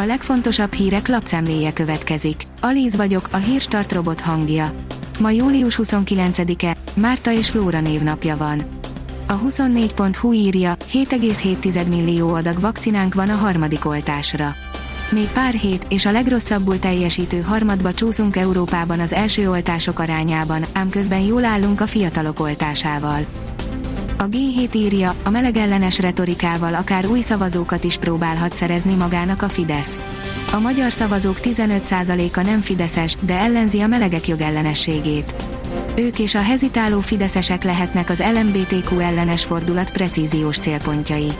A legfontosabb hírek lapszemléje következik. Alíz vagyok, a hírstart robot hangja. Ma július 29-e, Márta és Flóra névnapja van. A 24.hu írja, 7,7 millió adag vakcinánk van a harmadik oltásra. Még pár hét, és a legrosszabbul teljesítő harmadba csúszunk Európában az első oltások arányában, ám közben jól állunk a fiatalok oltásával. A G7 írja, a melegellenes retorikával akár új szavazókat is próbálhat szerezni magának a Fidesz. A magyar szavazók 15%-a nem fideszes, de ellenzi a melegek jogellenességét. Ők és a hezitáló fideszesek lehetnek az LMBTQ ellenes fordulat precíziós célpontjai.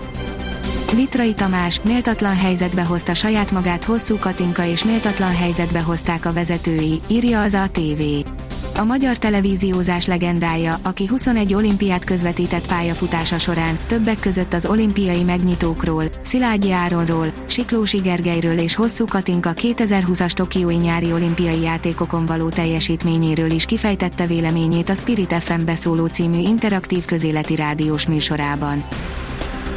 Vitrai Tamás méltatlan helyzetbe hozta saját magát hosszú Katinka és méltatlan helyzetbe hozták a vezetői, írja az ATV. A magyar televíziózás legendája, aki 21 olimpiát közvetített pályafutása során, többek között az olimpiai megnyitókról, Szilágyi Áronról, Siklósi Gergelyről és Hosszú Katinka 2020-as Tokiói nyári olimpiai játékokon való teljesítményéről is kifejtette véleményét a Spirit FM beszóló című interaktív közéleti rádiós műsorában.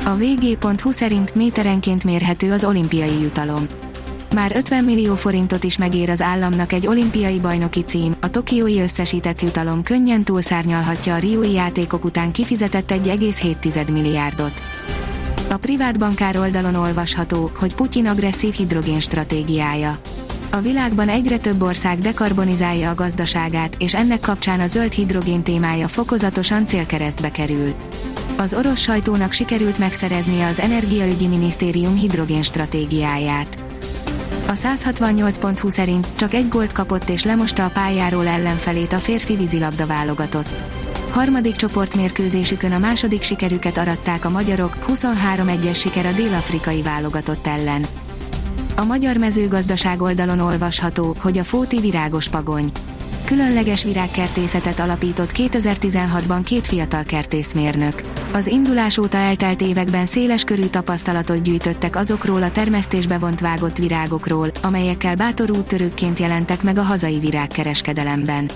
A vg.hu szerint méterenként mérhető az olimpiai jutalom. Már 50 millió forintot is megér az államnak egy olimpiai bajnoki cím, a tokiói összesített jutalom könnyen túlszárnyalhatja a riói játékok után kifizetett 1,7 milliárdot. A privát bankár oldalon olvasható, hogy Putyin agresszív hidrogén stratégiája. A világban egyre több ország dekarbonizálja a gazdaságát, és ennek kapcsán a zöld hidrogén témája fokozatosan célkeresztbe kerül. Az orosz sajtónak sikerült megszereznie az Energiaügyi Minisztérium hidrogén stratégiáját. A 168.20 szerint csak egy gólt kapott és lemosta a pályáról ellenfelét a férfi vízilabda válogatott. Harmadik csoportmérkőzésükön a második sikerüket aratták a magyarok, 23-1-es siker a dél-afrikai válogatott ellen. A magyar mezőgazdaság oldalon olvasható, hogy a Fóti virágos pagony. Különleges virágkertészetet alapított 2016-ban két fiatal kertészmérnök. Az indulás óta eltelt években széles körű tapasztalatot gyűjtöttek azokról a termesztésbe vont vágott virágokról, amelyekkel bátor úttörőkként jelentek meg a hazai virágkereskedelemben.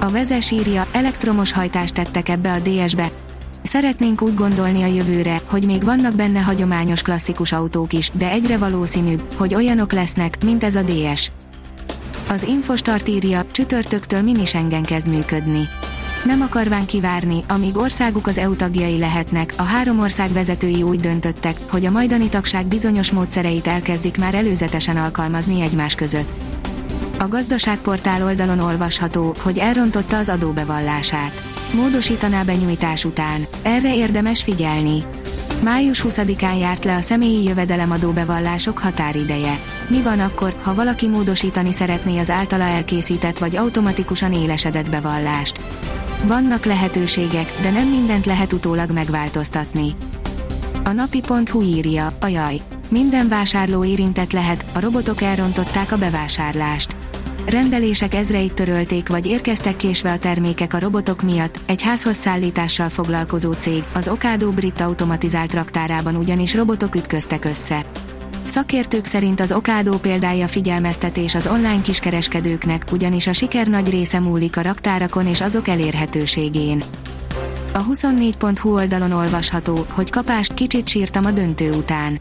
A vezes írja, elektromos hajtást tettek ebbe a DS-be, Szeretnénk úgy gondolni a jövőre, hogy még vannak benne hagyományos klasszikus autók is, de egyre valószínűbb, hogy olyanok lesznek, mint ez a DS. Az Infostart írja, csütörtöktől minisengen kezd működni. Nem akarván kivárni, amíg országuk az EU tagjai lehetnek, a három ország vezetői úgy döntöttek, hogy a majdani tagság bizonyos módszereit elkezdik már előzetesen alkalmazni egymás között. A gazdaságportál oldalon olvasható, hogy elrontotta az adóbevallását. Módosítaná benyújtás után. Erre érdemes figyelni. Május 20-án járt le a személyi jövedelemadó bevallások határideje. Mi van akkor, ha valaki módosítani szeretné az általa elkészített vagy automatikusan élesedett bevallást? Vannak lehetőségek, de nem mindent lehet utólag megváltoztatni. A napi.hu írja, ajaj, minden vásárló érintett lehet, a robotok elrontották a bevásárlást. Rendelések ezreit törölték vagy érkeztek késve a termékek a robotok miatt, egy házhoz szállítással foglalkozó cég, az Okádó brit automatizált raktárában ugyanis robotok ütköztek össze. Szakértők szerint az Okádó példája figyelmeztetés az online kiskereskedőknek, ugyanis a siker nagy része múlik a raktárakon és azok elérhetőségén. A 24.hu oldalon olvasható, hogy kapást kicsit sírtam a döntő után.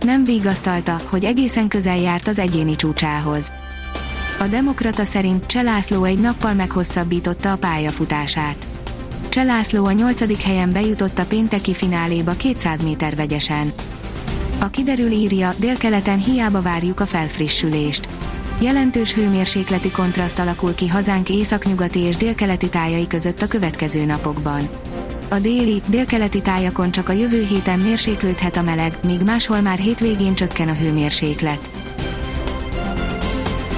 Nem vigasztalta, hogy egészen közel járt az egyéni csúcsához. A Demokrata szerint Cselászló egy nappal meghosszabbította a pályafutását. Cselászló a nyolcadik helyen bejutott a pénteki fináléba 200 méter vegyesen. A kiderül írja, délkeleten hiába várjuk a felfrissülést. Jelentős hőmérsékleti kontraszt alakul ki hazánk északnyugati és délkeleti tájai között a következő napokban. A déli, délkeleti tájakon csak a jövő héten mérséklődhet a meleg, míg máshol már hétvégén csökken a hőmérséklet.